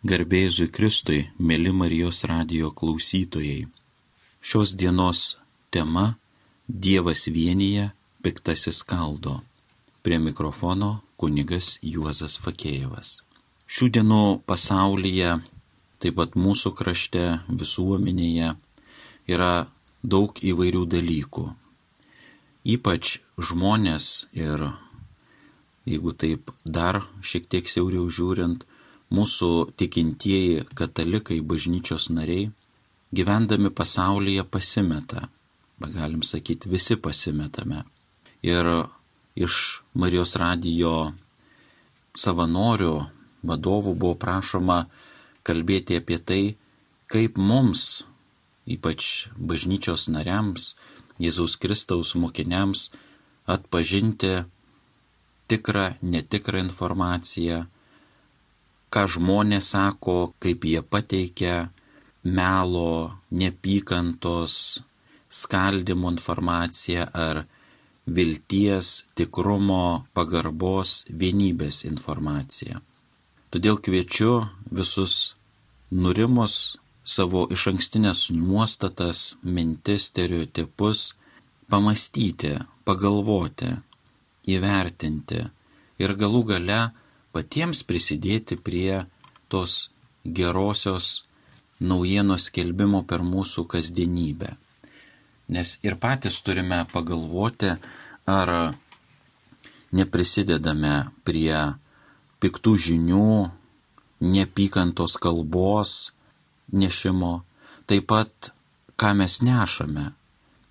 Garbėzui Kristui, mėly Marijos radio klausytojai. Šios dienos tema - Dievas vienyje, piktasis kaldo. Prie mikrofono kunigas Juozas Fakėjevas. Šių dienų pasaulyje, taip pat mūsų krašte, visuomenėje yra daug įvairių dalykų. Ypač žmonės ir, jeigu taip dar šiek tiek siauriau žiūrint, mūsų tikintieji katalikai, bažnyčios nariai, gyvendami pasaulyje pasimeta. Galim sakyti, visi pasimetame. Ir iš Marijos radijo savanorių vadovų buvo prašoma kalbėti apie tai, kaip mums ypač bažnyčios nariams, Jėzaus Kristaus mokiniams atpažinti tikrą, netikrą informaciją, ką žmonės sako, kaip jie pateikia melo, nepykantos, skaldimo informaciją ar vilties, tikrumo, pagarbos, vienybės informaciją. Todėl kviečiu visus nurimus savo iš ankstinės nuostatas, mintis, stereotipus pamastyti, pagalvoti, įvertinti ir galų gale patiems prisidėti prie tos gerosios naujienos skelbimo per mūsų kasdienybę. Nes ir patys turime pagalvoti, ar neprisidedame prie piktų žinių, nepykantos kalbos, nešimo, taip pat ką mes nešame,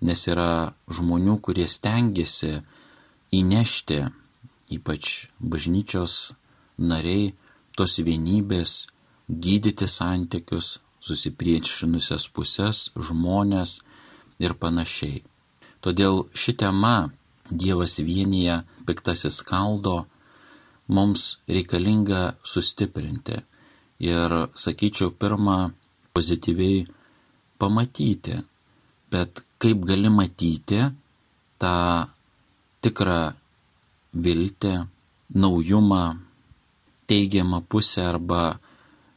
nes yra žmonių, kurie stengiasi įnešti, ypač bažnyčios nariai, tos vienybės, gydyti santykius, susipriešinusias pusės, žmonės ir panašiai. Todėl ši tema Dievas vienyje, piktasis kaldo, mums reikalinga sustiprinti. Ir sakyčiau, pirmą pozityviai pamatyti. Bet kaip gali matyti tą tikrą viltį, naujumą, teigiamą pusę arba,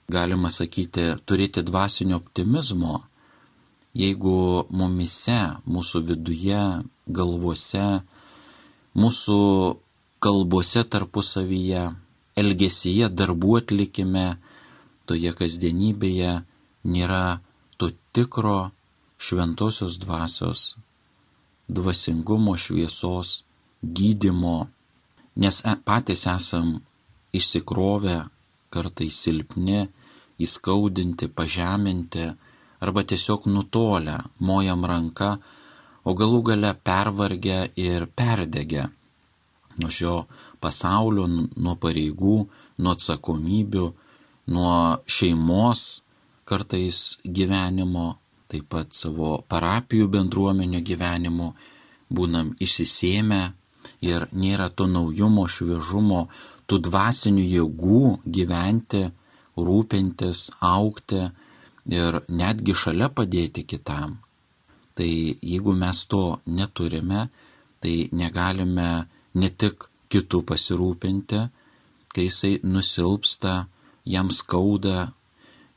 galima sakyti, turėti dvasinio optimizmo, jeigu mumise, mūsų viduje, galvose, mūsų kalbose tarpusavyje, elgesyje, darbų atlikime, toje kasdienybėje nėra to tikro šventosios dvasios, dvasingumo šviesos, gydimo, nes e, patys esam išsikrovę, kartais silpni, įskaudinti, pažeminti arba tiesiog nutolę, mojam ranka, o galų gale pervargę ir perdegę nuo šio pasaulio, nuo pareigų, nuo atsakomybių, nuo šeimos, kartais gyvenimo, taip pat savo parapijų bendruomenio gyvenimo, būnam išsisėmę ir nėra to naujumo, šviežumo, tų dvasinių jėgų gyventi, rūpintis, aukti ir netgi šalia padėti kitam. Tai jeigu mes to neturime, tai negalime ne tik kitų pasirūpinti, kai jisai nusilpsta, jam skauda,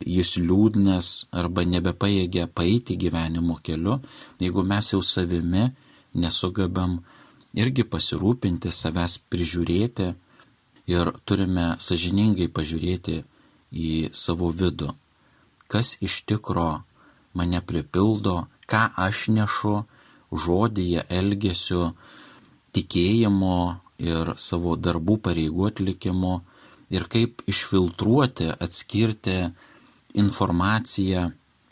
jis liūdnas arba nebepaėgia paeiti gyvenimo keliu, jeigu mes jau savimi nesugebam irgi pasirūpinti, savęs prižiūrėti ir turime sažiningai pažiūrėti į savo vidų. Kas iš tikro mane pripildo, ką aš nešu žodyje, elgesiu, tikėjimo ir savo darbų pareigų atlikimo ir kaip išfiltruoti, atskirti informaciją,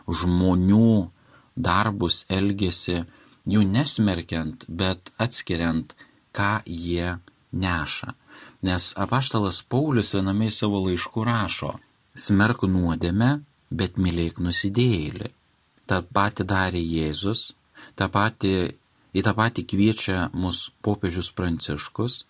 žmonių darbus, elgesi, jų nesmerkiant, bet atskiriant, ką jie neša. Nes apaštalas Paulius viename į savo laiškų rašo, smerk nuodėme, bet mylėk nusidėjėlį. Ta pati darė Jėzus, tą patį, į tą patį kviečia mus popiežius Pranciškus,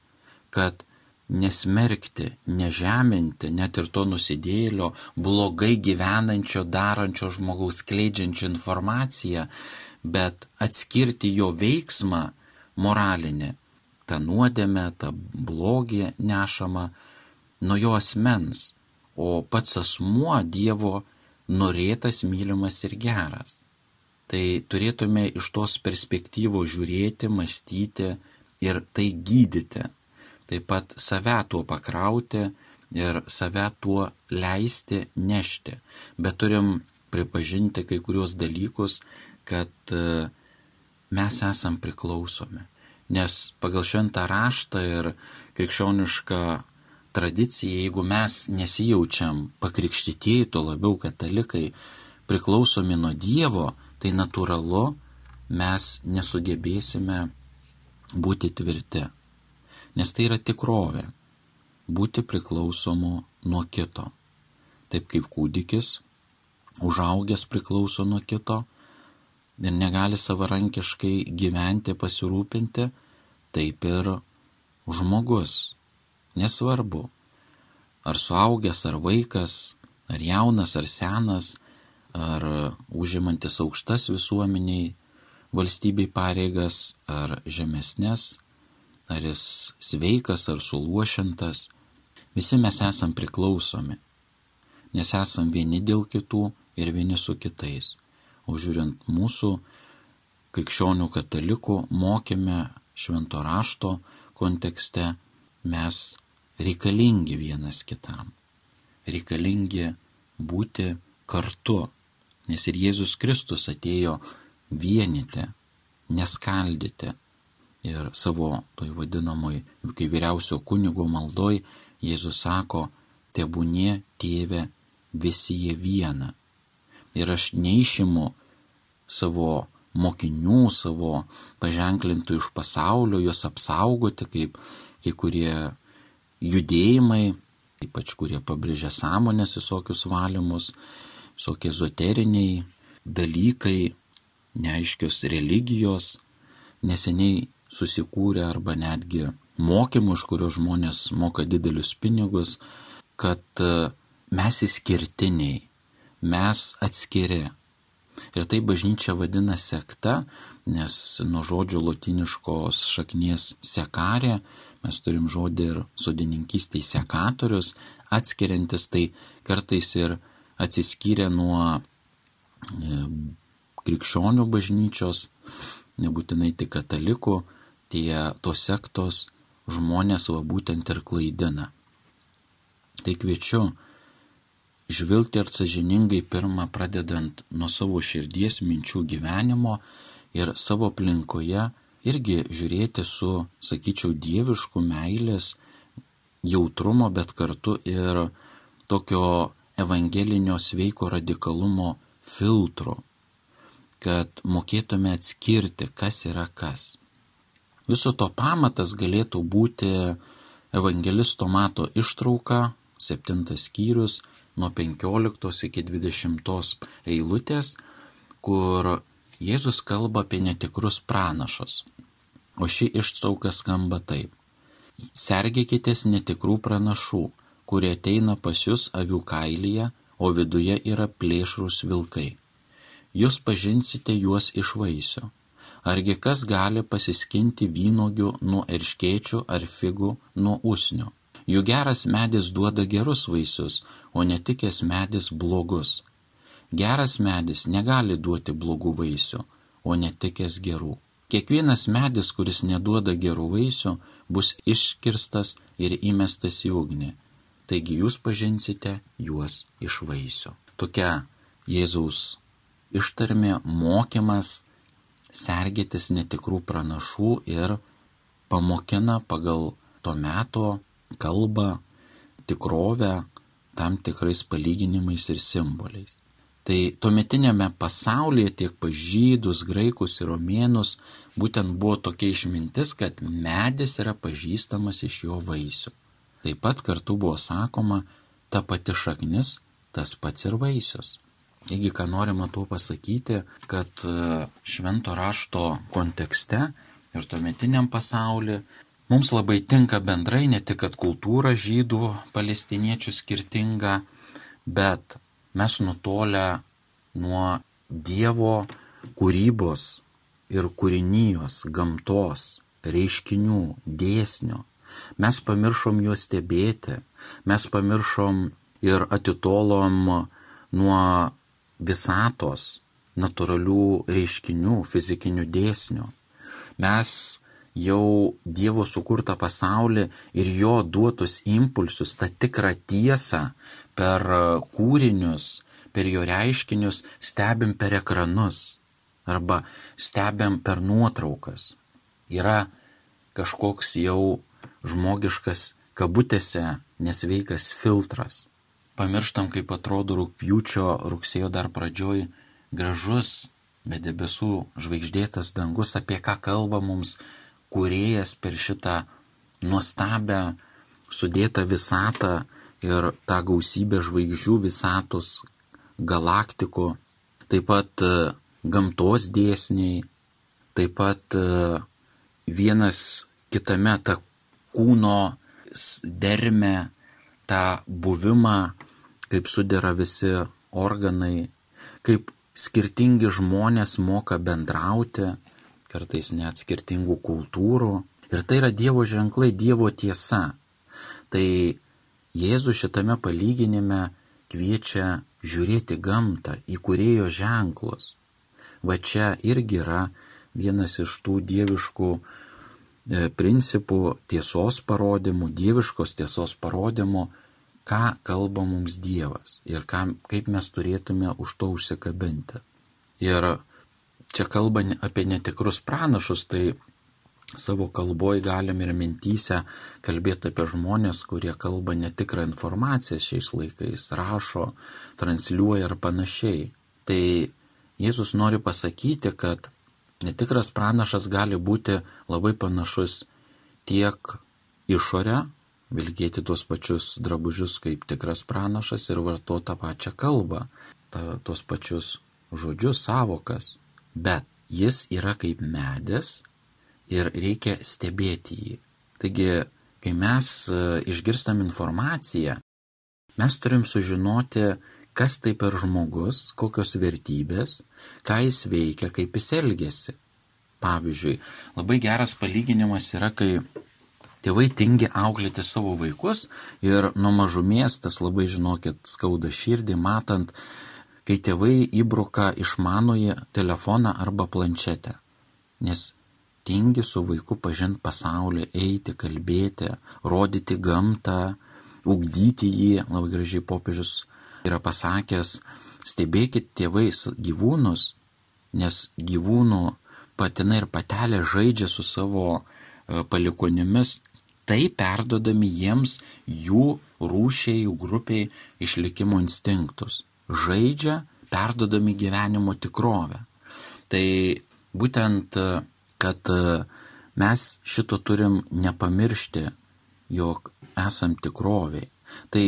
kad nesmerkti, nežeminti net ir to nusidėlio, blogai gyvenančio, darančio žmogaus kleidžiančią informaciją, bet atskirti jo veiksmą moralinį, tą nuodėmę, tą blogį nešamą nuo jo asmens, o pats asmuo Dievo norėtas, mylimas ir geras. Tai turėtume iš tos perspektyvos žiūrėti, mąstyti ir tai gydyti. Taip pat save tuo pakrauti ir save tuo leisti nešti. Bet turim pripažinti kai kurios dalykus, kad e, mes esam priklausomi. Nes pagal šventą raštą ir krikščionišką tradiciją, jeigu mes nesijaučiam pakrikštytieji, to labiau katalikai, priklausomi nuo Dievo, tai natūralu, mes nesugebėsime būti tvirti. Nes tai yra tikrovė - būti priklausomu nuo kito. Taip kaip kūdikis, užaugęs priklauso nuo kito ir negali savarankiškai gyventi, pasirūpinti, taip ir žmogus Nesvarbu, ar suaugęs, ar vaikas, ar jaunas, ar senas, ar užimantis aukštas visuomeniai valstybei pareigas, ar žemesnės, ar jis sveikas, ar suluošintas, visi mes esam priklausomi, nes esam vieni dėl kitų ir vieni su kitais. O žiūrint mūsų krikščionių katalikų mokėme švento rašto kontekste, mes reikalingi vienas kitam, reikalingi būti kartu, nes ir Jėzus Kristus atėjo vienyti, neskaldyti. Ir savo toj vadinamoj, kai vyriausio kunigo maldoj, Jėzus sako, tebūnie tėve visi jie viena. Ir aš neišimu savo mokinių, savo paženklintų iš pasaulio, juos apsaugoti, kaip kai kurie judėjimai, ypač kurie pabrėžia sąmonės visokius valymus, visokie ezoteriniai dalykai, neaiškios religijos, neseniai susikūrė arba netgi mokymų, iš kurio žmonės moka didelius pinigus, kad e, mes įskirtiniai, mes atskiri. Ir tai bažnyčia vadina sekta, nes nuo žodžio latiniškos šaknies sekarė Mes turim žodį ir sodininkystėj sekatorius, atskiriantis tai kartais ir atsiskyrę nuo e, krikščionių bažnyčios, nebūtinai tik katalikų, tie tos sektos žmonės va būtent ir klaidina. Tai kviečiu žvilgti ir sažiningai pirmą pradedant nuo savo širdies minčių gyvenimo ir savo aplinkoje irgi žiūrėti su, sakyčiau, dievišku meilės jautrumo, bet kartu ir tokio evangelinio sveiko radikalumo filtru, kad mokėtume atskirti, kas yra kas. Viso to pamatas galėtų būti evangelisto mato ištrauka, septintas skyrius, nuo 15 iki 20 eilutės, kur Jėzus kalba apie netikrus pranašus. O ši ištrauka skamba taip. Sergėkitės netikrų pranašų, kurie ateina pas jūs avių kailyje, o viduje yra plėšrus vilkai. Jūs pažinsite juos iš vaisių. Argi kas gali pasiskinti vynogių nuo erškėčių ar figų nuo usnių? Jų geras medis duoda gerus vaisius, o netikės medis blogus. Geras medis negali duoti blogų vaisių, o netikės gerų. Kiekvienas medis, kuris neduoda gerų vaisių, bus iškirstas ir įmestas į ugnį. Taigi jūs pažinsite juos iš vaisių. Tokia Jėzaus ištarmė mokymas sergėtis netikrų pranašų ir pamokina pagal to meto kalbą, tikrovę tam tikrais palyginimais ir simboliais. Tai tuometinėme pasaulyje tiek pažydus, graikus ir romėnus būtent buvo tokia išmintis, kad medis yra pažįstamas iš jo vaisių. Taip pat kartu buvo sakoma, ta pati šaknis, tas pats ir vaisius. Taigi, ką norima tuo pasakyti, kad e, švento rašto kontekste ir tuometiniam pasaulyje mums labai tinka bendrai ne tik, kad kultūra žydų, palestiniečių skirtinga, bet mes nutolę nuo Dievo kūrybos ir kūrinijos, gamtos, reiškinių, dėsnio. Mes pamiršom juos stebėti, mes pamiršom ir atitolom nuo visatos natūralių reiškinių, fizikinių dėsnių. Mes jau Dievo sukurtą pasaulį ir jo duotus impulsus, tą tikrą tiesą per kūrinius, per jo reiškinius stebim per ekranus arba stebim per nuotraukas. Yra kažkoks jau žmogiškas kabutėse nesveikas filtras. Pamirštam, kaip atrodo rūpjūčio, rugsėjo dar pradžioj gražus, be debesų žvaigždėtas dangus, apie ką kalba mums kuriejas per šitą nuostabę sudėtą visatą ir tą gausybę žvaigždžių visatos, galaktikų, taip pat e, gamtos dėsniai, taip pat e, vienas kitame tą kūno dermę, tą buvimą, kaip sudėra visi organai, kaip skirtingi žmonės moka bendrauti, kartais net skirtingų kultūrų. Ir tai yra Dievo ženklai, Dievo tiesa. Tai Jėzus šitame palyginime kviečia žiūrėti gamtą, į kurėjo ženklus. Va čia irgi yra vienas iš tų dieviškų e, principų tiesos parodymų, dieviškos tiesos parodymų, ką kalba mums Dievas ir ką, kaip mes turėtume už to užsikabinti. Ir čia kalba apie netikrus pranašus, tai savo kalboj galim ir mintyse kalbėti apie žmonės, kurie kalba netikrą informaciją šiais laikais, rašo, transliuoja ir panašiai. Tai Jėzus nori pasakyti, kad netikras pranašas gali būti labai panašus tiek išorę, vilkėti tuos pačius drabužius kaip tikras pranašas ir vartoti tą pačią kalbą, ta, tuos pačius žodžius, savokas. Bet jis yra kaip medis, ir reikia stebėti jį. Taigi, kai mes e, išgirstam informaciją, mes turim sužinoti, kas tai per žmogus, kokios vertybės, ką jis veikia, kaip jis elgesi. Pavyzdžiui, labai geras palyginimas yra, kai tėvai tingi auklėti savo vaikus ir nuo mažumės tas labai, žinokit, skauda širdį, matant, kai tėvai įbruka išmanoji telefoną arba planšetę. Nes tingi su vaiku pažinti pasaulį, eiti, kalbėti, rodyti gamtą, ugdyti jį, labai gražiai popiežius yra pasakęs, stebėkit tėvais gyvūnus, nes gyvūnų patinai ir patelė žaidžia su savo e, palikonimis, tai perdodami jiems jų rūšiai, jų grupiai išlikimo instinktus. Žaidžia, perdodami gyvenimo tikrovę. Tai būtent kad mes šito turim nepamiršti, jog esam tikroviai. Tai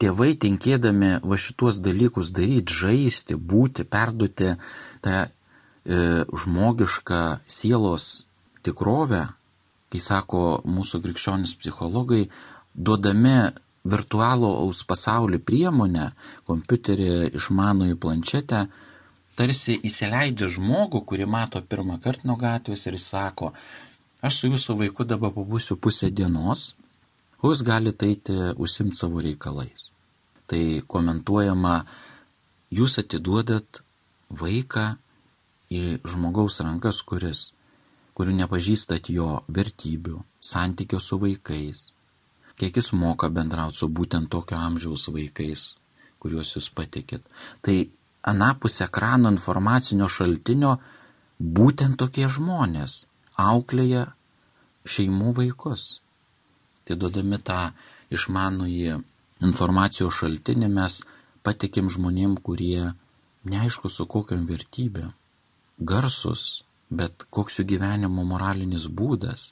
tėvai tinkėdami va šituos dalykus daryti, žaisti, būti, perduoti tą e, žmogišką sielos tikrovę, kai sako mūsų krikščionis psichologai, duodami virtualaus pasaulį priemonę, kompiuterį, išmanųjį planšetę, tarsi įsileidžia žmogų, kurį mato pirmą kartą nuo gatvės ir sako, aš su jūsų vaiku dabar pabūsiu pusę dienos, o jūs galite eiti užsimti savo reikalais. Tai komentuojama, jūs atiduodat vaiką į žmogaus rankas, kuris, kurių nepažįstat jo vertybių, santykio su vaikais, kiek jis moka bendrauti su būtent tokio amžiaus vaikais, kuriuos jūs patikit. Tai anapus ekrano informacinio šaltinio būtent tokie žmonės auklėja šeimų vaikus. Tai duodami tą išmanųjį informacijos šaltinį mes patikim žmonėm, kurie neaišku su kokiam vertybėm, garsus, bet koks jų gyvenimo moralinis būdas,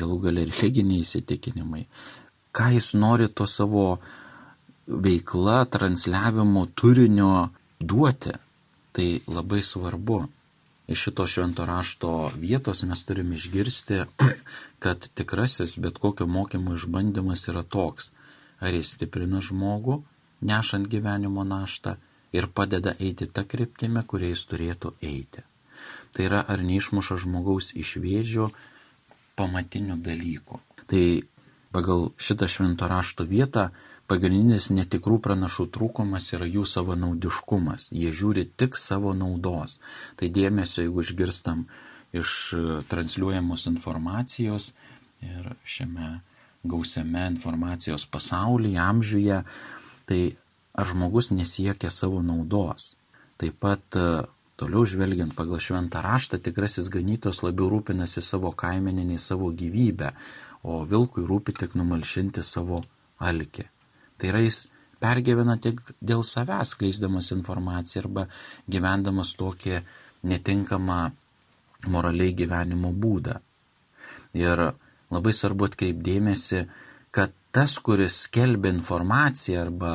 galų galia religiniai įsitikinimai, ką jis nori to savo veikla, transliavimo turinio duoti. Tai labai svarbu. Iš šito švento rašto vietos mes turime išgirsti, kad tikrasis bet kokio mokymo išbandymas yra toks. Ar jis stiprina žmogų, nešant gyvenimo naštą ir padeda eiti tą kryptimę, kuria jis turėtų eiti. Tai yra, ar neišmuša žmogaus iš vėžio pamatinių dalykų. Tai pagal šitą švento rašto vietą pagrindinis netikrų pranašų trūkumas yra jų savanaudiškumas. Jie žiūri tik savo naudos. Tai dėmesio, jeigu išgirstam iš transliuojamos informacijos ir šiame gausiame informacijos pasaulyje, amžiuje, tai ar žmogus nesiekia savo naudos. Taip pat Toliau žvelgiant pagal šventą raštą, tikrasis ganytos labiau rūpinasi savo kaimenį nei savo gyvybę, o vilkui rūpi tik numalšinti savo alkį. Tai yra jis pergyvena tik dėl savęs, kleisdamas informaciją arba gyvendamas tokį netinkamą moraliai gyvenimo būdą. Ir labai svarbu atkreipdėmėsi, kad tas, kuris skelbia informaciją arba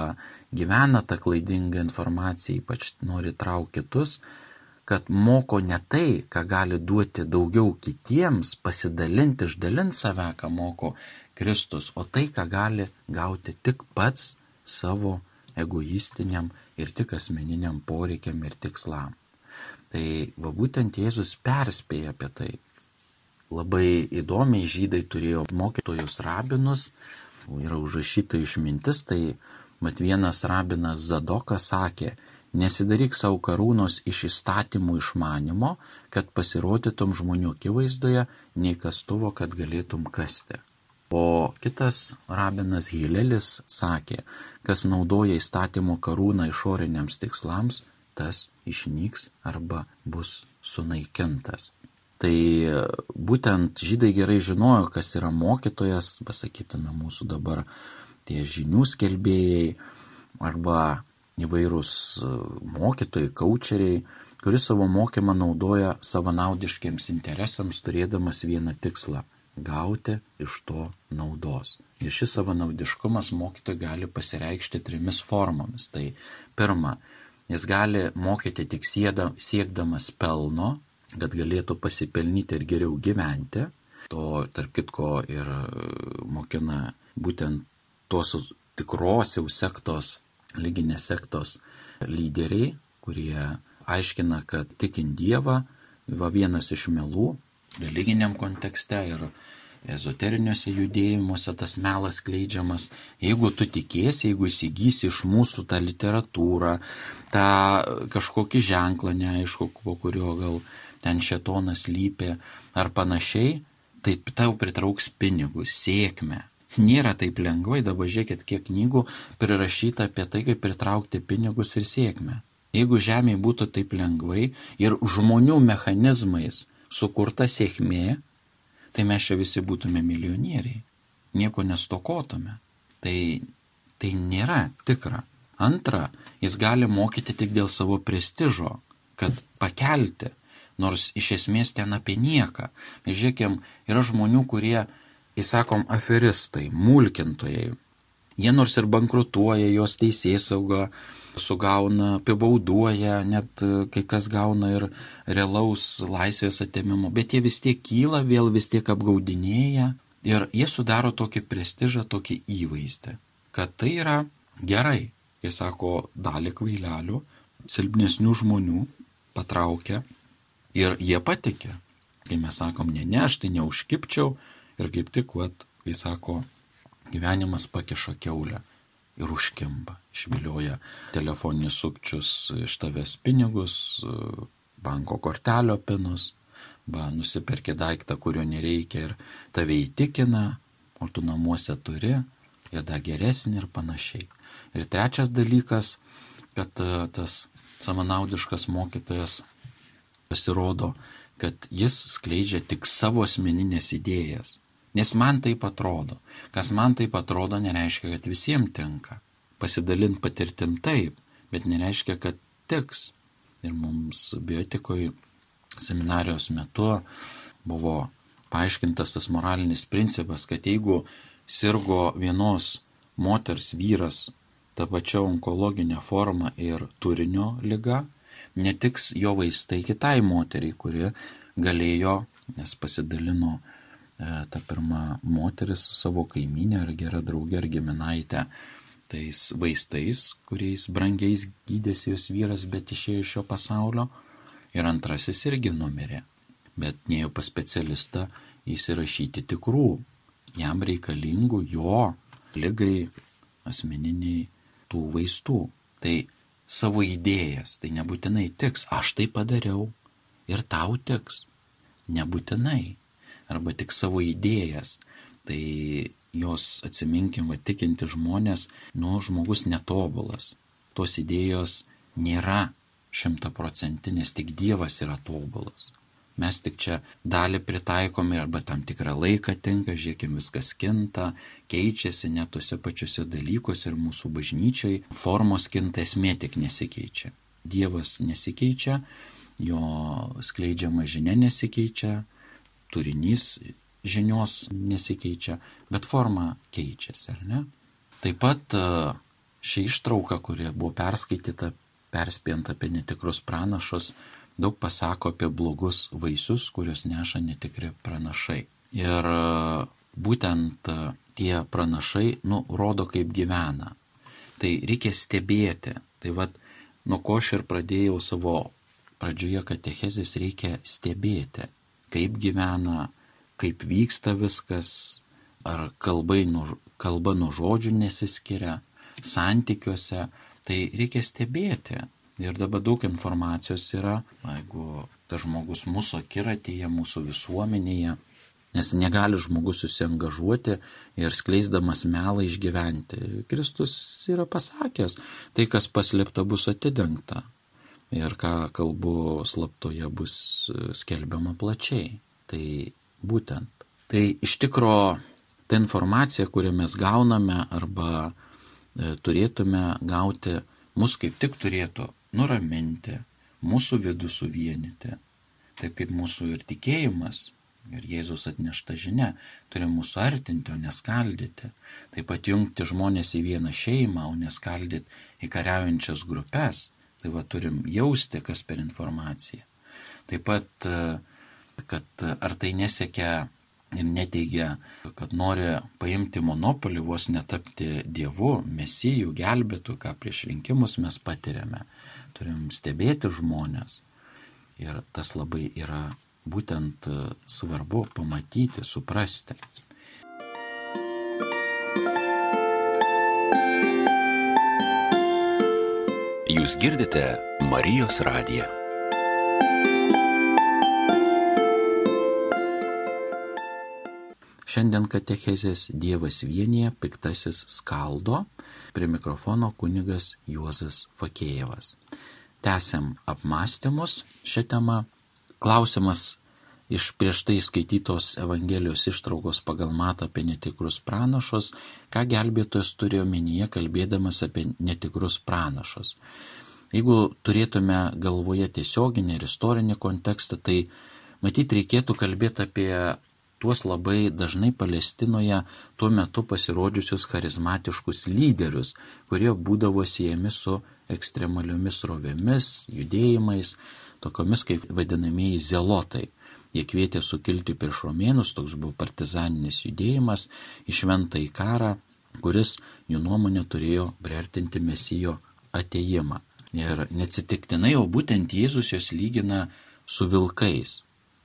gyvena tą klaidingą informaciją, ypač nori traukti kitus, kad moko ne tai, ką gali duoti daugiau kitiems, pasidalinti, išdalinti save, ką moko Kristus, o tai, ką gali gauti tik pats savo egoistiniam ir tik asmeniniam poreikiam ir tikslam. Tai va būtent Jėzus perspėja apie tai. Labai įdomiai žydai turėjo mokytojus rabinus, yra užrašyta išmintis, tai mat vienas rabinas Zadokas sakė, Nesidaryk savo karūnos iš įstatymų išmanimo, kad pasirodytum žmonių akivaizdoje, nei kastuvo, kad galėtum kasti. O kitas rabinas Hilelis sakė, kas naudoja įstatymo karūną išoriniams tikslams, tas išnyks arba bus sunaikintas. Tai būtent žydai gerai žinojo, kas yra mokytojas, pasakytume mūsų dabar tie žinių skelbėjai arba įvairūs e, mokytojai, kočeriai, kuris savo mokymą naudoja savanaudiškiams interesams, turėdamas vieną tikslą - gauti iš to naudos. Ir šis savanaudiškumas mokytojai gali pasireikšti trimis formomis. Tai pirma, jis gali mokyti tik siekdamas pelno, kad galėtų pasipelnyti ir geriau gyventi. To, tarp kitko, ir e, mokina būtent tos tikros jau sektos lyginės sektos lyderiai, kurie aiškina, kad tikint Dievą, va vienas iš melų religiniam kontekste ir ezoteriniuose judėjimuose tas melas kleidžiamas. Jeigu tu tikėsi, jeigu įsigysi iš mūsų tą literatūrą, tą kažkokį ženklą neaišku, po kurio gal ten šetonas lypė ar panašiai, tai tau pritrauks pinigus, sėkmę. Nėra taip lengvai, dabar žiūrėkit, kiek knygų prirašyta apie tai, kaip pritraukti pinigus ir sėkmę. Jeigu žemėje būtų taip lengvai ir žmonių mechanizmais sukurta sėkmė, tai mes čia visi būtume milijonieriai, nieko nestokotume. Tai, tai nėra tikra. Antra, jis gali mokyti tik dėl savo prestižo, kad pakelti, nors iš esmės ten apie nieką. Žiūrėkim, yra žmonių, kurie įsakom, aferistai, mulkintojai. Jie nors ir bankrutuoja, jos teisės sauga sugauna, apibauduoja, net e, kai kas gauna ir realaus laisvės atėmimo, bet jie vis tiek kyla, vėl vis tiek apgaudinėja ir jie sudaro tokį prestižą, tokį įvaizdį, kad tai yra gerai. Jis sako, dalį kvailelių, silpnesnių žmonių patraukia ir jie patikė. Kai mes sakom, ne, ne, aš tai neužkipčiau, Ir kaip tik, vat, kai sako, gyvenimas pakiša keulę ir užkimba, išvilioja telefoninius sukčius iš tavęs pinigus, banko kortelio pinus, ba, nusiperki daiktą, kurio nereikia ir tave įtikina, o tu namuose turi, dar geresnį ir panašiai. Ir trečias dalykas, kad e, tas samanaudiškas mokytojas pasirodo, kad jis skleidžia tik savo asmeninės idėjas. Nes man taip atrodo. Kas man taip atrodo, nereiškia, kad visiems tinka. Pasidalint patirtim taip, bet nereiškia, kad tiks. Ir mums biotikoje seminarijos metu buvo paaiškintas tas moralinis principas, kad jeigu sirgo vienos moters vyras tą pačią onkologinę formą ir turinio lyga, netiks jo vaistai kitai moteriai, kuri galėjo, nes pasidalino ta pirma moteris su savo kaiminė ar gera draugė ar giminaitė tais vaistais, kuriais brangiais gydėsi jos vyras, bet išėjo iš šio pasaulio. Ir antrasis irgi numirė. Bet neėjo pas specialistą įsirašyti tikrų, jam reikalingų jo lygai asmeniniai tų vaistų. Tai savo idėjas, tai nebūtinai tiks, aš tai padariau ir tau tiks. Nebūtinai. Arba tik savo idėjas. Tai jos atsiminkim, va tikinti žmonės, nu, žmogus netobulas. Tos idėjos nėra šimtaprocentinės, tik Dievas yra tobulas. Mes tik čia dalį pritaikome arba tam tikrą laiką tinka, žiūrėkime, viskas kinta, keičiasi net tuose pačiuose dalykuose ir mūsų bažnyčiai formos kinta, esmė tik nesikeičia. Dievas nesikeičia, jo skleidžiama žinia nesikeičia, turinys žinios nesikeičia, bet forma keičiasi, ar ne? Taip pat e, ši ištrauka, kuri buvo perskaityta, perspėjant apie netikrus pranašus, daug pasako apie blogus vaisius, kuriuos neša netikri pranašai. Ir e, būtent e, tie pranašai, nu, rodo, kaip gyvena. Tai reikia stebėti. Tai vad, nuo ko aš ir pradėjau savo pradžioje katechezės, reikia stebėti, kaip gyvena, kaip vyksta viskas, ar kalbai nuo, kalba nuo žodžių nesiskiria, santykiuose. Tai reikia stebėti. Ir dabar daug informacijos yra, jeigu tas žmogus mūsų akiratyje, mūsų visuomenėje, nes negali žmogus susiengažuoti ir skleisdamas melą išgyventi. Kristus yra pasakęs, tai kas paslėpta bus atidengta ir ką kalbu slaptoje bus skelbiama plačiai. Tai būtent. Tai iš tikro ta informacija, kurią mes gauname arba e, turėtume gauti, mus kaip tik turėtų nuraminti, mūsų vidų suvienyti. Taip kaip mūsų ir tikėjimas, ir Jėzus atnešta žinia, turi mūsų artinti, o neskaldyti. Taip pat jungti žmonės į vieną šeimą, o neskaldyti į kariaujančias grupės. Tai va turim jausti, kas per informaciją. Taip pat, kad ar tai nesiekia ir neteigia, kad nori paimti monopolį, vos netapti dievu, mesijų, gelbėtų, ką prieš rinkimus mes patiriame turim stebėti žmonės. Ir tas labai yra būtent e, svarbu pamatyti, suprasti. Jūs girdite Marijos radiją. Šiandien katechezės Dievas vienyje, piktasis skaldo, prie mikrofono kunigas Juozas Fakėjevas tęsiam apmąstymus šią temą. Klausimas iš prieš tai skaitytos Evangelijos ištraukos pagal matą apie netikrus pranašus, ką gelbėtojas turi omenyje kalbėdamas apie netikrus pranašus. Jeigu turėtume galvoje tiesioginį ir istorinį kontekstą, tai matyt reikėtų kalbėti apie tuos labai dažnai Palestinoje tuo metu pasirodžiusius charizmatiškus lyderius, kurie būdavo siejami su ekstremaliomis rovėmis, judėjimais, tokiomis kaip vadinamieji zelotai. Jie kvietė sukilti prieš romėnus, toks buvo partizaninis judėjimas į šventą į karą, kuris jų nuomonė turėjo priartinti mesijo ateimą. Ir neatsitiktinai, o būtent Jėzus jos lygina su vilkais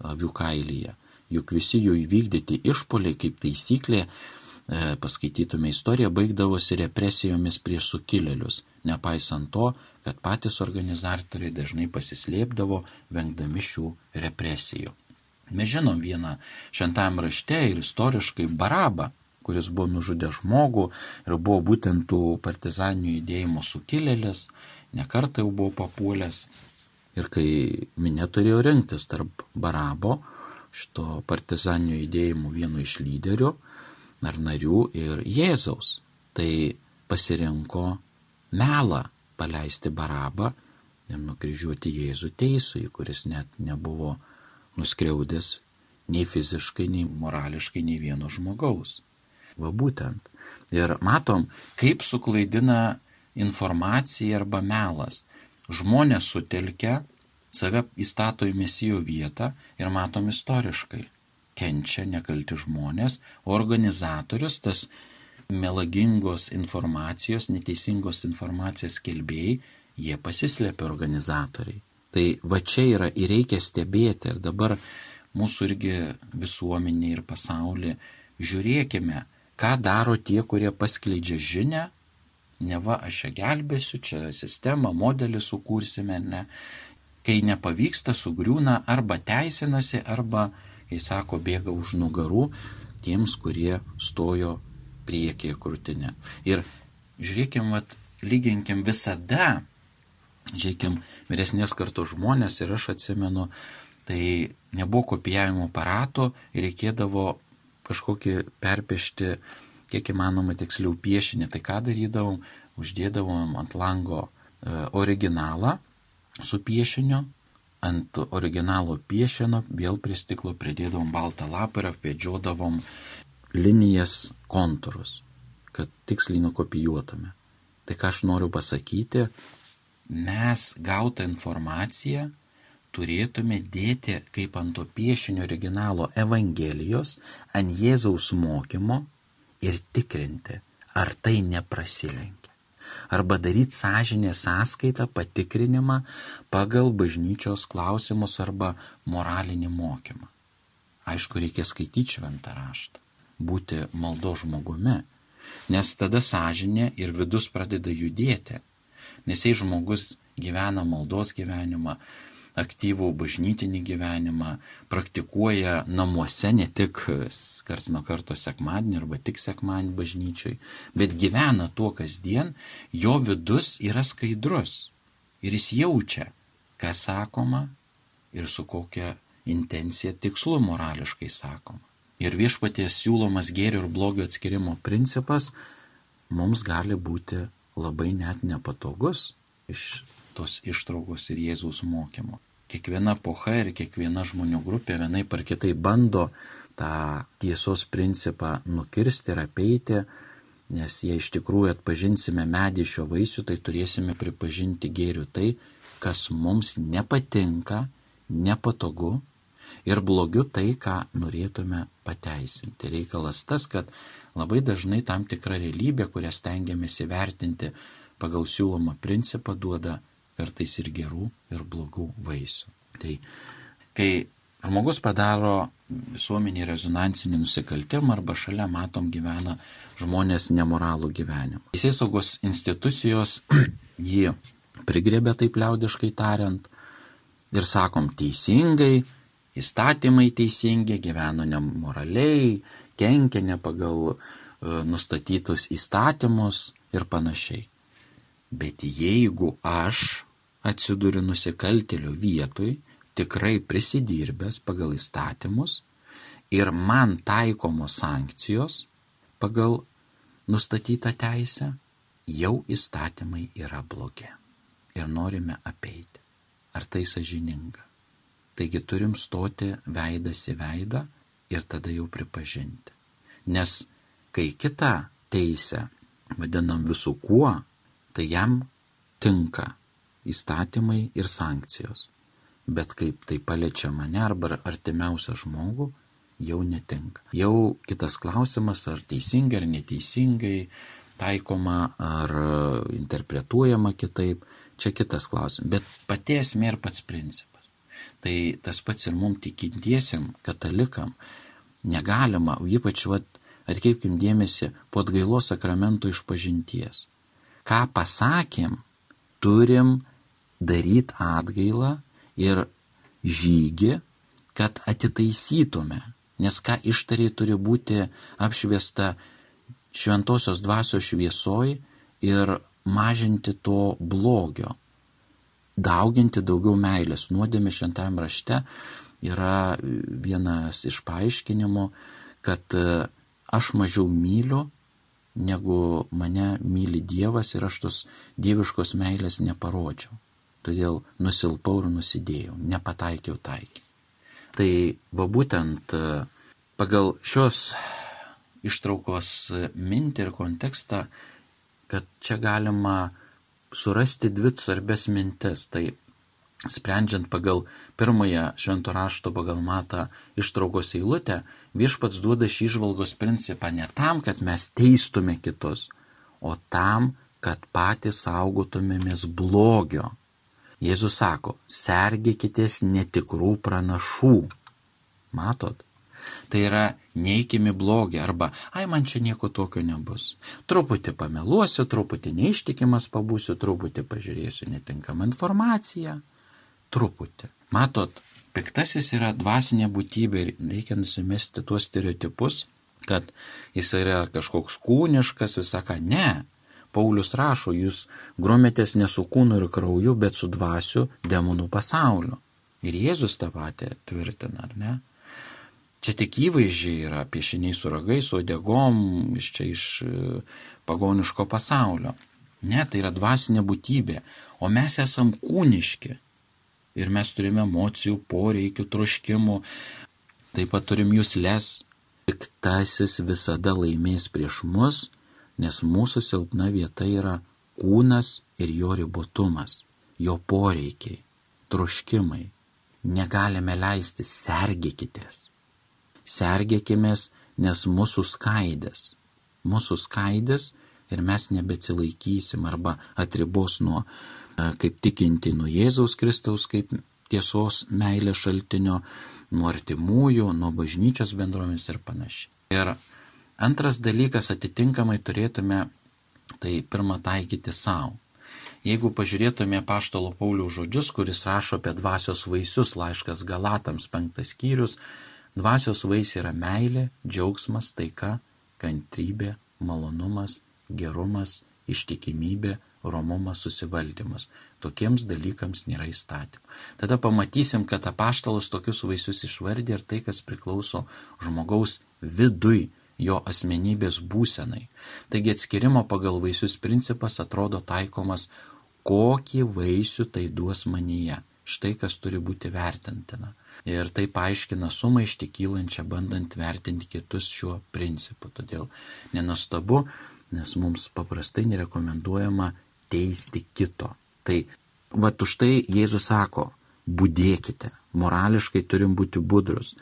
avių kailyje juk visi jų įvykdyti išpoliai kaip taisyklė, e, paskaitytume istoriją, baigdavosi represijomis prieš sukilėlius, nepaisant to, kad patys organizatoriai dažnai pasislėpdavo, vengdami šių represijų. Mes žinom vieną šventam rašte ir istoriškai Barabą, kuris buvo nužudęs žmogų ir buvo būtent tų partizaninių judėjimo sukilėlis, nekartą jau buvo papuolęs. Ir kai minė turėjo rinktis tarp Barabo šito partizaninių judėjimų vienu iš lyderių ar narių ir Jėzaus. Tai pasirinko melą paleisti Barabą ir nukryžiuoti Jėzų teisui, kuris net nebuvo nuskriaudęs nei fiziškai, nei morališkai nei vieno žmogaus. Va būtent. Ir matom, kaip suklaidina informacija arba melas. Žmonės sutelkia save įstato į mesijų vietą ir matom istoriškai. Kenčia nekalti žmonės, organizatorius, tas melagingos informacijos, neteisingos informacijos kelbėjai, jie pasislėpia organizatoriai. Tai va čia yra ir reikia stebėti ir dabar mūsų irgi visuomenė ir pasaulyje žiūrėkime, ką daro tie, kurie paskleidžia žinę, ne va, aš čia gelbėsiu, čia sistemą, modelį sukursime, ne. Kai nepavyksta, sugriūna arba teisinasi, arba, kai sako, bėga už nugarų tiems, kurie stojo priekyje krūtinę. Ir žiūrėkim, vat, lyginkim visada, žiūrėkim, vyresnės kartos žmonės ir aš atsimenu, tai nebuvo kopijavimo aparato ir reikėdavo kažkokį perpešti kiek įmanoma tiksliau piešinį. Tai ką darydavom? Uždėdavom ant lango e, originalą su piešiniu, ant originalo piešino vėl prie stiklo pridėdavom baltą lapą ir apvedžiodavom linijas kontūrus, kad tiksliai nukopijuotume. Tai ką aš noriu pasakyti, mes gautą informaciją turėtume dėti kaip ant to piešinio originalo Evangelijos, ant Jėzaus mokymo ir tikrinti, ar tai neprasilenkia. Arba daryti sąžinę sąskaitą, patikrinimą pagal bažnyčios klausimus arba moralinį mokymą. Aišku, reikia skaityti šventą raštą, būti maldo žmogumi, nes tada sąžinė ir vidus pradeda judėti. Nes jei žmogus gyvena maldos gyvenimą, aktyvų bažnytinį gyvenimą, praktikuoja namuose ne tik kars nuo karto sekmadienį arba tik sekmadienį bažnyčiai, bet gyvena tuo kasdien, jo vidus yra skaidrus ir jis jaučia, kas sakoma ir su kokia intencija tikslu morališkai sakoma. Ir viešpaties siūlomas gėrio ir blogio atskirimo principas mums gali būti labai net nepatogus iš tos ištraukos ir Jėzaus mokymo kiekviena pocha ir kiekviena žmonių grupė vienai par kitai bando tą tiesos principą nukirsti ir apeiti, nes jei iš tikrųjų atpažinsime medį šio vaisių, tai turėsime pripažinti gėrių tai, kas mums nepatinka, nepatogu ir blogiu tai, ką norėtume pateisinti. Reikalas tas, kad labai dažnai tam tikra realybė, kurią stengiamės įvertinti pagal siūlomą principą, duoda kartais ir gerų, ir blogų vaisių. Tai kai žmogus padaro visuomenį rezonansinį nusikaltimą arba šalia matom gyvena žmonės nemoralų gyvenimą. Teisės saugos institucijos jį prigrėbė taip liaudiškai tariant ir sakom teisingai, įstatymai teisingi, gyveno nemoraliai, kenkia ne pagal e, nustatytus įstatymus ir panašiai. Bet jeigu aš atsiduri nusikaltėlio vietoj, tikrai prisidirbęs pagal įstatymus ir man taikomos sankcijos pagal nustatytą teisę, jau įstatymai yra blogi ir norime apeiti. Ar tai sažininga? Taigi turim stoti veidas į veidą ir tada jau pripažinti. Nes kai kitą teisę vadinam visų kuo, tai jam tinka įstatymai ir sankcijos. Bet kaip tai paliečia mane arba artimiausią žmogų, jau netinka. Jau kitas klausimas, ar teisingai ar neteisingai taikoma, ar interpretuojama kitaip, čia kitas klausimas. Bet pati esmė ir pats principas. Tai tas pats ir mums tikintiesiam, katalikam, negalima, ypač vat, atkreipkim dėmesį po atgailos sakramento išpažinties. Ką pasakėm, turim daryti atgailą ir žygį, kad atitaisytume, nes ką ištariai turi būti apšviesta šventosios dvasios šviesoj ir mažinti to blogio, dauginti daugiau meilės. Nuodėmė šventajame rašte yra vienas iš paaiškinimų, kad aš mažiau myliu, negu mane myli Dievas ir aš tos dieviškos meilės neparodžiau todėl nusilpau ir nusidėjau, nepataikiau taikį. Tai va būtent e, pagal šios ištraukos mintį ir kontekstą, kad čia galima surasti dvi svarbės mintis. Tai sprendžiant pagal pirmąją švento rašto pagal matą ištraukos eilutę, viešpats duoda šį žvalgos principą ne tam, kad mes teistume kitus, o tam, kad patys saugotumėmės blogio Jėzus sako, sergėkitės netikrų pranašų. Matot? Tai yra neikimi blogį arba, ai man čia nieko tokio nebus. Truputį pameluosiu, truputį neištikimas pabūsiu, truputį pažiūrėsiu netinkamą informaciją. Truputį. Matot, piktasis yra dvasinė būtybė ir reikia nusimesti tuos stereotipus, kad jis yra kažkoks kūniškas, visaka. Ne. Paulius rašo, jūs grumėtės ne su kūnu ir krauju, bet su dvasiu demonų pasauliu. Ir Jėzus tą patį tvirtina, ar ne? Čia tik įvaizdžiai yra piešiniai su ragais, odegom, iš čia iš e, pagoniško pasaulio. Ne, tai yra dvasinė būtybė, o mes esam kūniški. Ir mes turime emocijų, poreikių, troškimų, taip pat turim jūslės. Piktasis visada laimės prieš mus, nes mūsų silpna vieta yra kūnas ir jo ribotumas, jo poreikiai, troškimai. Negalime leisti, sergėkitės sergėkimės, nes mūsų skaidės. Mūsų skaidės ir mes nebeatsilaikysim arba atribos nuo, e, kaip tikinti, nuo Jėzaus Kristaus kaip tiesos meilės šaltinio, nuo artimųjų, nuo bažnyčios bendromis ir panašiai. Ir antras dalykas atitinkamai turėtume tai pirmą taikyti savo. Jeigu pažiūrėtume paštalo Paulių žodžius, kuris rašo apie dvasios vaisius laiškas Galatams penktas skyrius, Dvasios vaisiai yra meilė, džiaugsmas, taika, kantrybė, malonumas, gerumas, ištikimybė, romumas, susivaldymas. Tokiems dalykams nėra įstatymų. Tada pamatysim, kad apaštalas tokius vaisius išvardė ir tai, kas priklauso žmogaus vidui, jo asmenybės būsenai. Taigi atskirimo pagal vaisius principas atrodo taikomas, kokį vaisių tai duos manyje. Štai kas turi būti vertintina. Ir tai paaiškina sumaištį kylančią, bandant vertinti kitus šiuo principu. Todėl nenustabu, nes mums paprastai nerekomenduojama teisti kito. Tai va už tai Jėzus sako, būdėkite, morališkai turim būti budrus.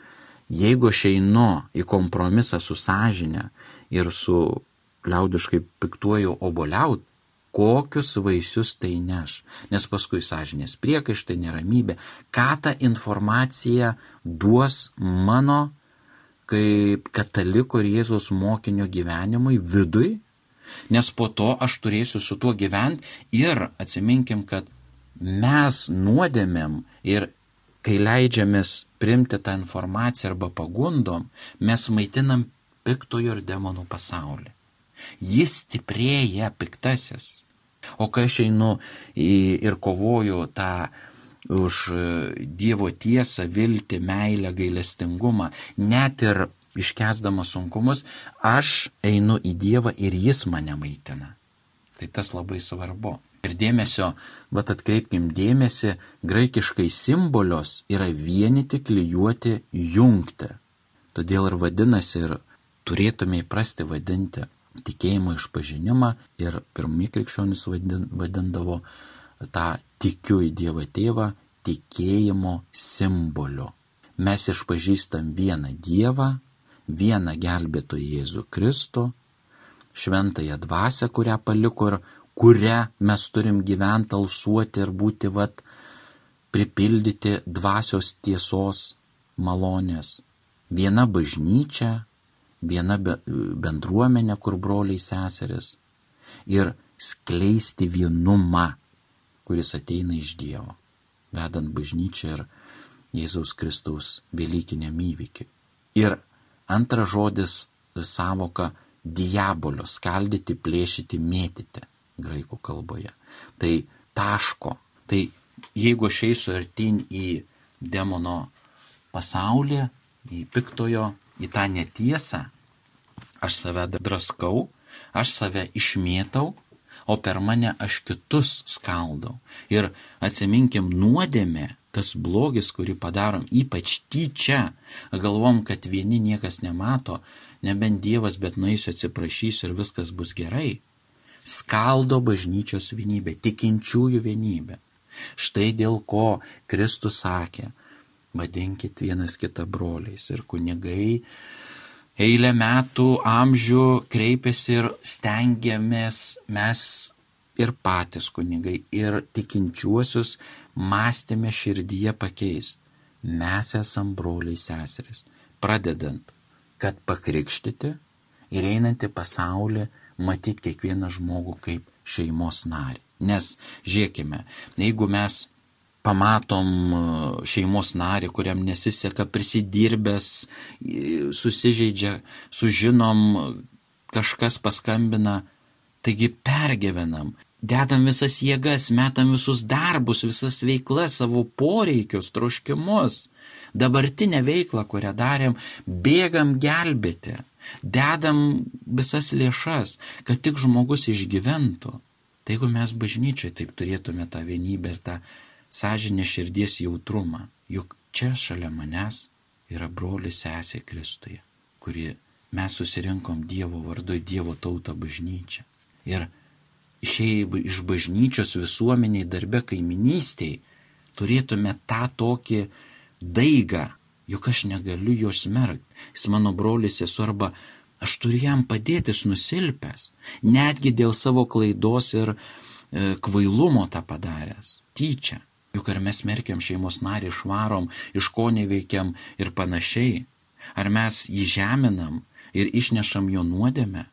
Jeigu aš einu į kompromisą su sąžinė ir su liaudiškai piktuoju oboliaut, kokius vaisius tai neš. Nes paskui sąžinės priekaištai, neramybė, ką ta informacija duos mano kaip kataliko ir Jėzaus mokinio gyvenimui vidui, nes po to aš turėsiu su tuo gyventi ir atsiminkim, kad mes nuodėmėm ir kai leidžiamės primti tą informaciją arba pagundom, mes maitinam piktojo ir demonų pasaulį. Jis stiprėja piktasis. O kai aš einu ir kovoju tą už e, Dievo tiesą, viltį, meilę, gailestingumą, net ir iškesdamas sunkumus, aš einu į Dievą ir Jis mane maitina. Tai tas labai svarbu. Ir dėmesio, bet atkreipkim dėmesį, graikiškai simbolios yra vienyti, klyjuoti, jungti. Todėl ir vadinasi, ir turėtume įprasti vadinti tikėjimo išpažinimą ir pirmie krikščionys vadindavo tą tikiu į Dievą tėvą tikėjimo simboliu. Mes išpažįstam vieną Dievą, vieną gelbėtoją Jėzų Kristų, šventąją dvasę, kurią paliko ir kurią mes turim gyventi, alsuoti ir būti vat pripildyti dvasios tiesos malonės. Viena bažnyčia, viena bendruomenė, kur broliai seseris ir skleisti vienumą, kuris ateina iš Dievo, vedant bažnyčią ir Jėzaus Kristaus Velykiniam įvykiui. Ir antras žodis savoka diabolio - skaldyti, plėšyti, mėtyti graikų kalboje. Tai taško. Tai jeigu aš eisiu artin į demono pasaulį, į piktojo, į tą netiesą, aš save draskau, aš save išmėtau, o per mane aš kitus skaldau. Ir atsiminkim nuodėmė, tas blogis, kurį padarom, ypač tyčia, galvom, kad vieni niekas nemato, nebent Dievas, bet nueisiu atsiprašysiu ir viskas bus gerai. Skaldo bažnyčios vienybė, tikinčiųjų vienybė. Štai dėl ko Kristus sakė, vadinkit vienas kitą broliais ir kunigai eilę metų, amžių kreipiasi ir stengiamės mes ir patys kunigai, ir tikinčiuosius mąstėme širdyje pakeisti. Mes esam broliai seserys. pradedant, kad pakrikštyti ir einant į pasaulį matyti kiekvieną žmogų kaip šeimos narį. Nes, žiūrėkime, jeigu mes pamatom e, šeimos narį, kuriam nesiseka prisidirbęs, susižeidžia, sužinom, kažkas paskambina, taigi pergyvenam, dedam visas jėgas, metam visus darbus, visas veiklas, savo poreikius, troškimus, dabartinę veiklą, kurią darėm, bėgam gelbėti, dedam visas lėšas, kad tik žmogus išgyventų. Tai jeigu mes bažnyčiai taip turėtume tą vienybę ir tą sąžinę širdies jautrumą, juk čia šalia manęs yra brolis sesė Kristuje, kuri mes susirinkom Dievo vardu Dievo tautą bažnyčią. Ir išėjai iš bažnyčios visuomeniai darbe kaiminystėj, turėtume tą tokį daigą, juk aš negaliu jo smerkti. Jis mano brolis esu arba aš turiu jam padėti, jis nusilpęs, netgi dėl savo klaidos ir e, kvailumo tą padaręs, tyčia. Juk ar mes merkiam šeimos narį, švarom, iš ko neveikiam ir panašiai, ar mes jį žeminam ir išnešam jo nuodėmę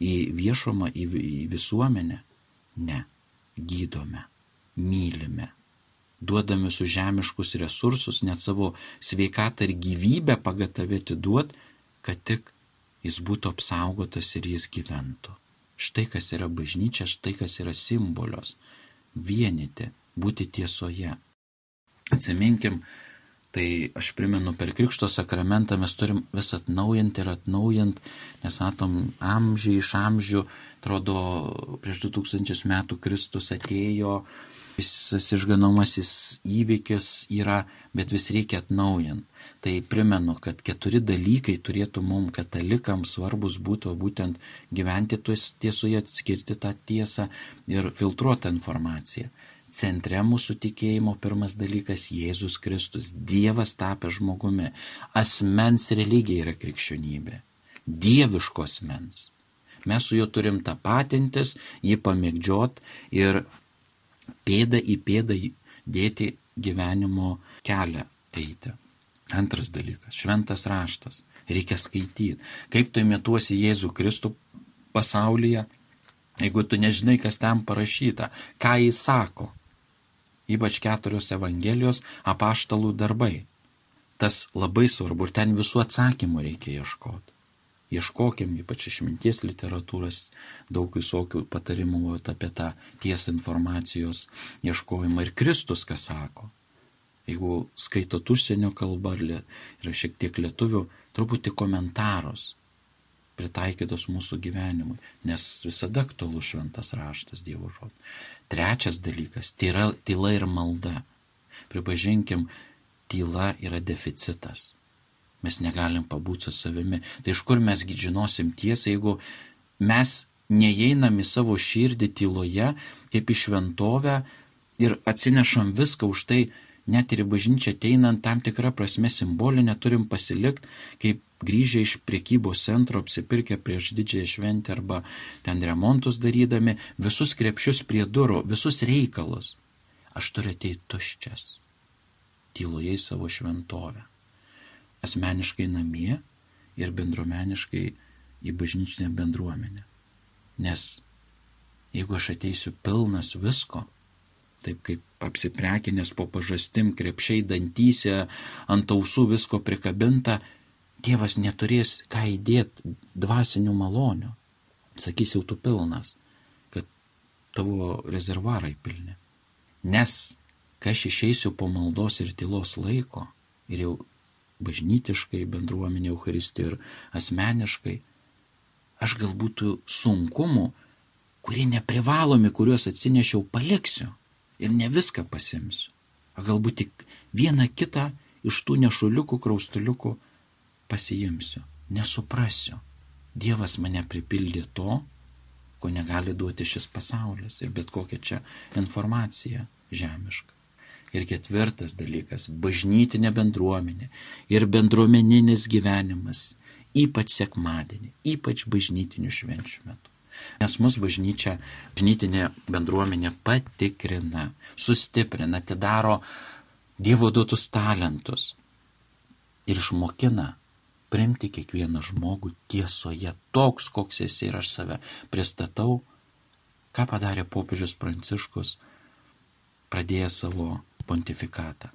į viešumą, į, į visuomenę? Ne, gydome, mylime, duodame su žemiškus resursus, net savo sveikatą ir gyvybę pagatavę atiduot, kad tik jis būtų apsaugotas ir jis gyventų. Štai kas yra bažnyčia, štai kas yra simbolios - vienyti, būti tiesoje. Atsiminkim, tai aš primenu, per Krikšto sakramentą mes turim vis atnaujinti ir atnaujinti, nes matom amžiai iš amžių, atrodo, prieš 2000 metų Kristus atėjo, visas išganomasis įvykis yra, bet vis reikia atnaujinti. Tai primenu, kad keturi dalykai turėtų mums katalikams svarbus būtų būtent gyventi tiesoje, atskirti tą tiesą ir filtruotą informaciją centre mūsų tikėjimo pirmas dalykas - Jėzus Kristus, Dievas tapęs žmogumi. Asmens religija yra krikščionybė. Dieviško asmens. Mes su juo turim tapatintis, jį pamėgdžiot ir pėdą į pėdą dėti gyvenimo kelią eiti. Antras dalykas - šventas raštas. Reikia skaityti. Kaip tu imituosi Jėzų Kristų pasaulyje, jeigu tu nežinai, kas ten parašyta, ką jis sako ypač keturios Evangelijos apaštalų darbai. Tas labai svarbu ir ten visų atsakymų reikia ieškoti. Ieškokim ypač išminties literatūros, daug visokių patarimų apie tą tiesą informacijos ieškojimą ir Kristus, ką sako. Jeigu skaitot užsienio kalbą ar yra šiek tiek lietuvių, truputį komentarus pritaikytos mūsų gyvenimui, nes visada aktualus šventas raštas Dievo žodis. Trečias dalykas - tyla, tyla ir malda. Pripažinkim, tyla yra deficitas. Mes negalim pabūti su savimi. Tai iš kur mes žinosim tiesą, jeigu mes neįeinam į savo širdį tyloje, kaip į šventovę ir atsinešam viską už tai, net ir į bažnyčią ateinant tam tikrą prasme simbolinę turim pasilikti, kaip grįžę iš priekybos centro, apsipirkę prieš didžiąją šventę arba ten remontus darydami, visus krepšius prie durų, visus reikalus. Aš turiu ateiti tuščias, tyloje į savo šventovę. Asmeniškai namie ir bendruomeniškai į bažnyčinę bendruomenę. Nes jeigu aš ateisiu pilnas visko, taip kaip apsiprekinės po pažastim, krepšiai dantyse, ant ausų visko prikabinta, Dievas neturės ką įdėti dvasinių malonių. Sakys jau tu pilnas, kad tavo rezervarai pilni. Nes, kai aš išeisiu po maldos ir tylos laiko, ir jau bažnytiškai, bendruomenė Euharistija ir asmeniškai, aš galbūt sunkumų, kurie neprivalomi, kuriuos atsinešiau, paliksiu ir ne viską pasimsiu. O galbūt tik vieną kitą iš tų nešuliukų, kraustuliukų pasiimsiu, nesuprasiu. Dievas mane pripildė to, ko negali duoti šis pasaulis ir bet kokia čia informacija žemiška. Ir ketvirtas dalykas - bažnytinė bendruomenė ir bendruomeninis gyvenimas, ypač sekmadienį, ypač bažnytinių švenčių metu. Nes mus bažnyčia, bažnytinė bendruomenė patikrina, sustiprina, atidaro Dievo duotus talentus ir išmokina Primti kiekvieną žmogų tiesoje, toks, koks esi ir aš save pristatau, ką padarė popiežius Pranciškus, pradėjęs savo pontifikatą.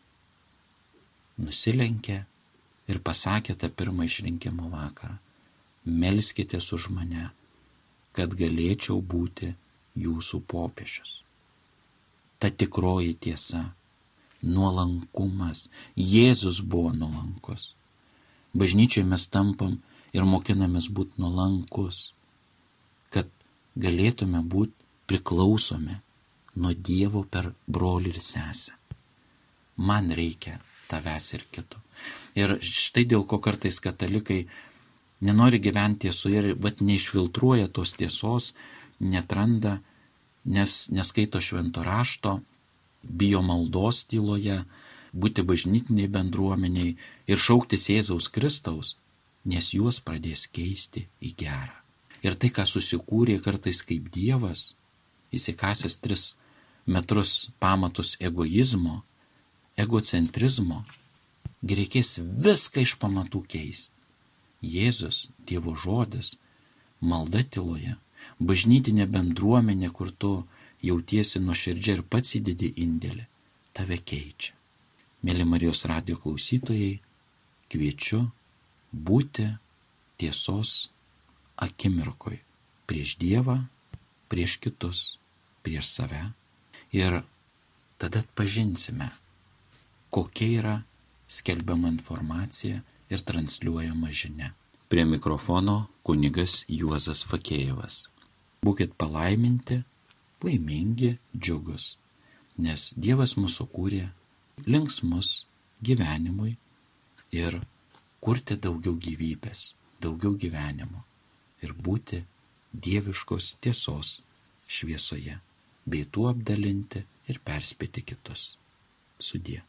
Nusilenkė ir pasakė tą pirmą išrinkimo vakarą. Melskitės už mane, kad galėčiau būti jūsų popiežius. Ta tikroji tiesa - nuolankumas. Jėzus buvo nuolankus. Bažnyčiai mes tampam ir mokinamės būti nuolankus, kad galėtume būti priklausomi nuo Dievo per brolį ir sesę. Man reikia tavęs ir kito. Ir štai dėl ko kartais katalikai nenori gyventi tiesoje ir vat neišfiltruoja tos tiesos, netranda, nes neskaito švento rašto, bijo maldos tyloje, būti bažnytiniai bendruomeniai ir šauktis Jėzaus Kristaus, nes juos pradės keisti į gerą. Ir tai, ką susikūrė kartais kaip Dievas, įsikasęs tris metrus pamatus egoizmo, egocentrizmo, reikės viską iš pamatų keisti. Jėzus, Dievo žodis, malda tyloje, bažnytinė bendruomenė, kur tu jautiesi nuoširdžiai ir pats įdedi indėlį, tave keičia. Mėly Marijos radio klausytojai, kviečiu būti tiesos akimirkoj prieš Dievą, prieš kitus, prieš save ir tada atpažinsime, kokia yra skelbiama informacija ir transliuojama žinia. Prie mikrofono kunigas Juozas Fakėjevas. Būkit palaiminti, laimingi, džiugus, nes Dievas mūsų kūrė linksmus gyvenimui ir kurti daugiau gyvybės, daugiau gyvenimo ir būti dieviškos tiesos šviesoje, bei tuo apdalinti ir perspėti kitus. Sudie.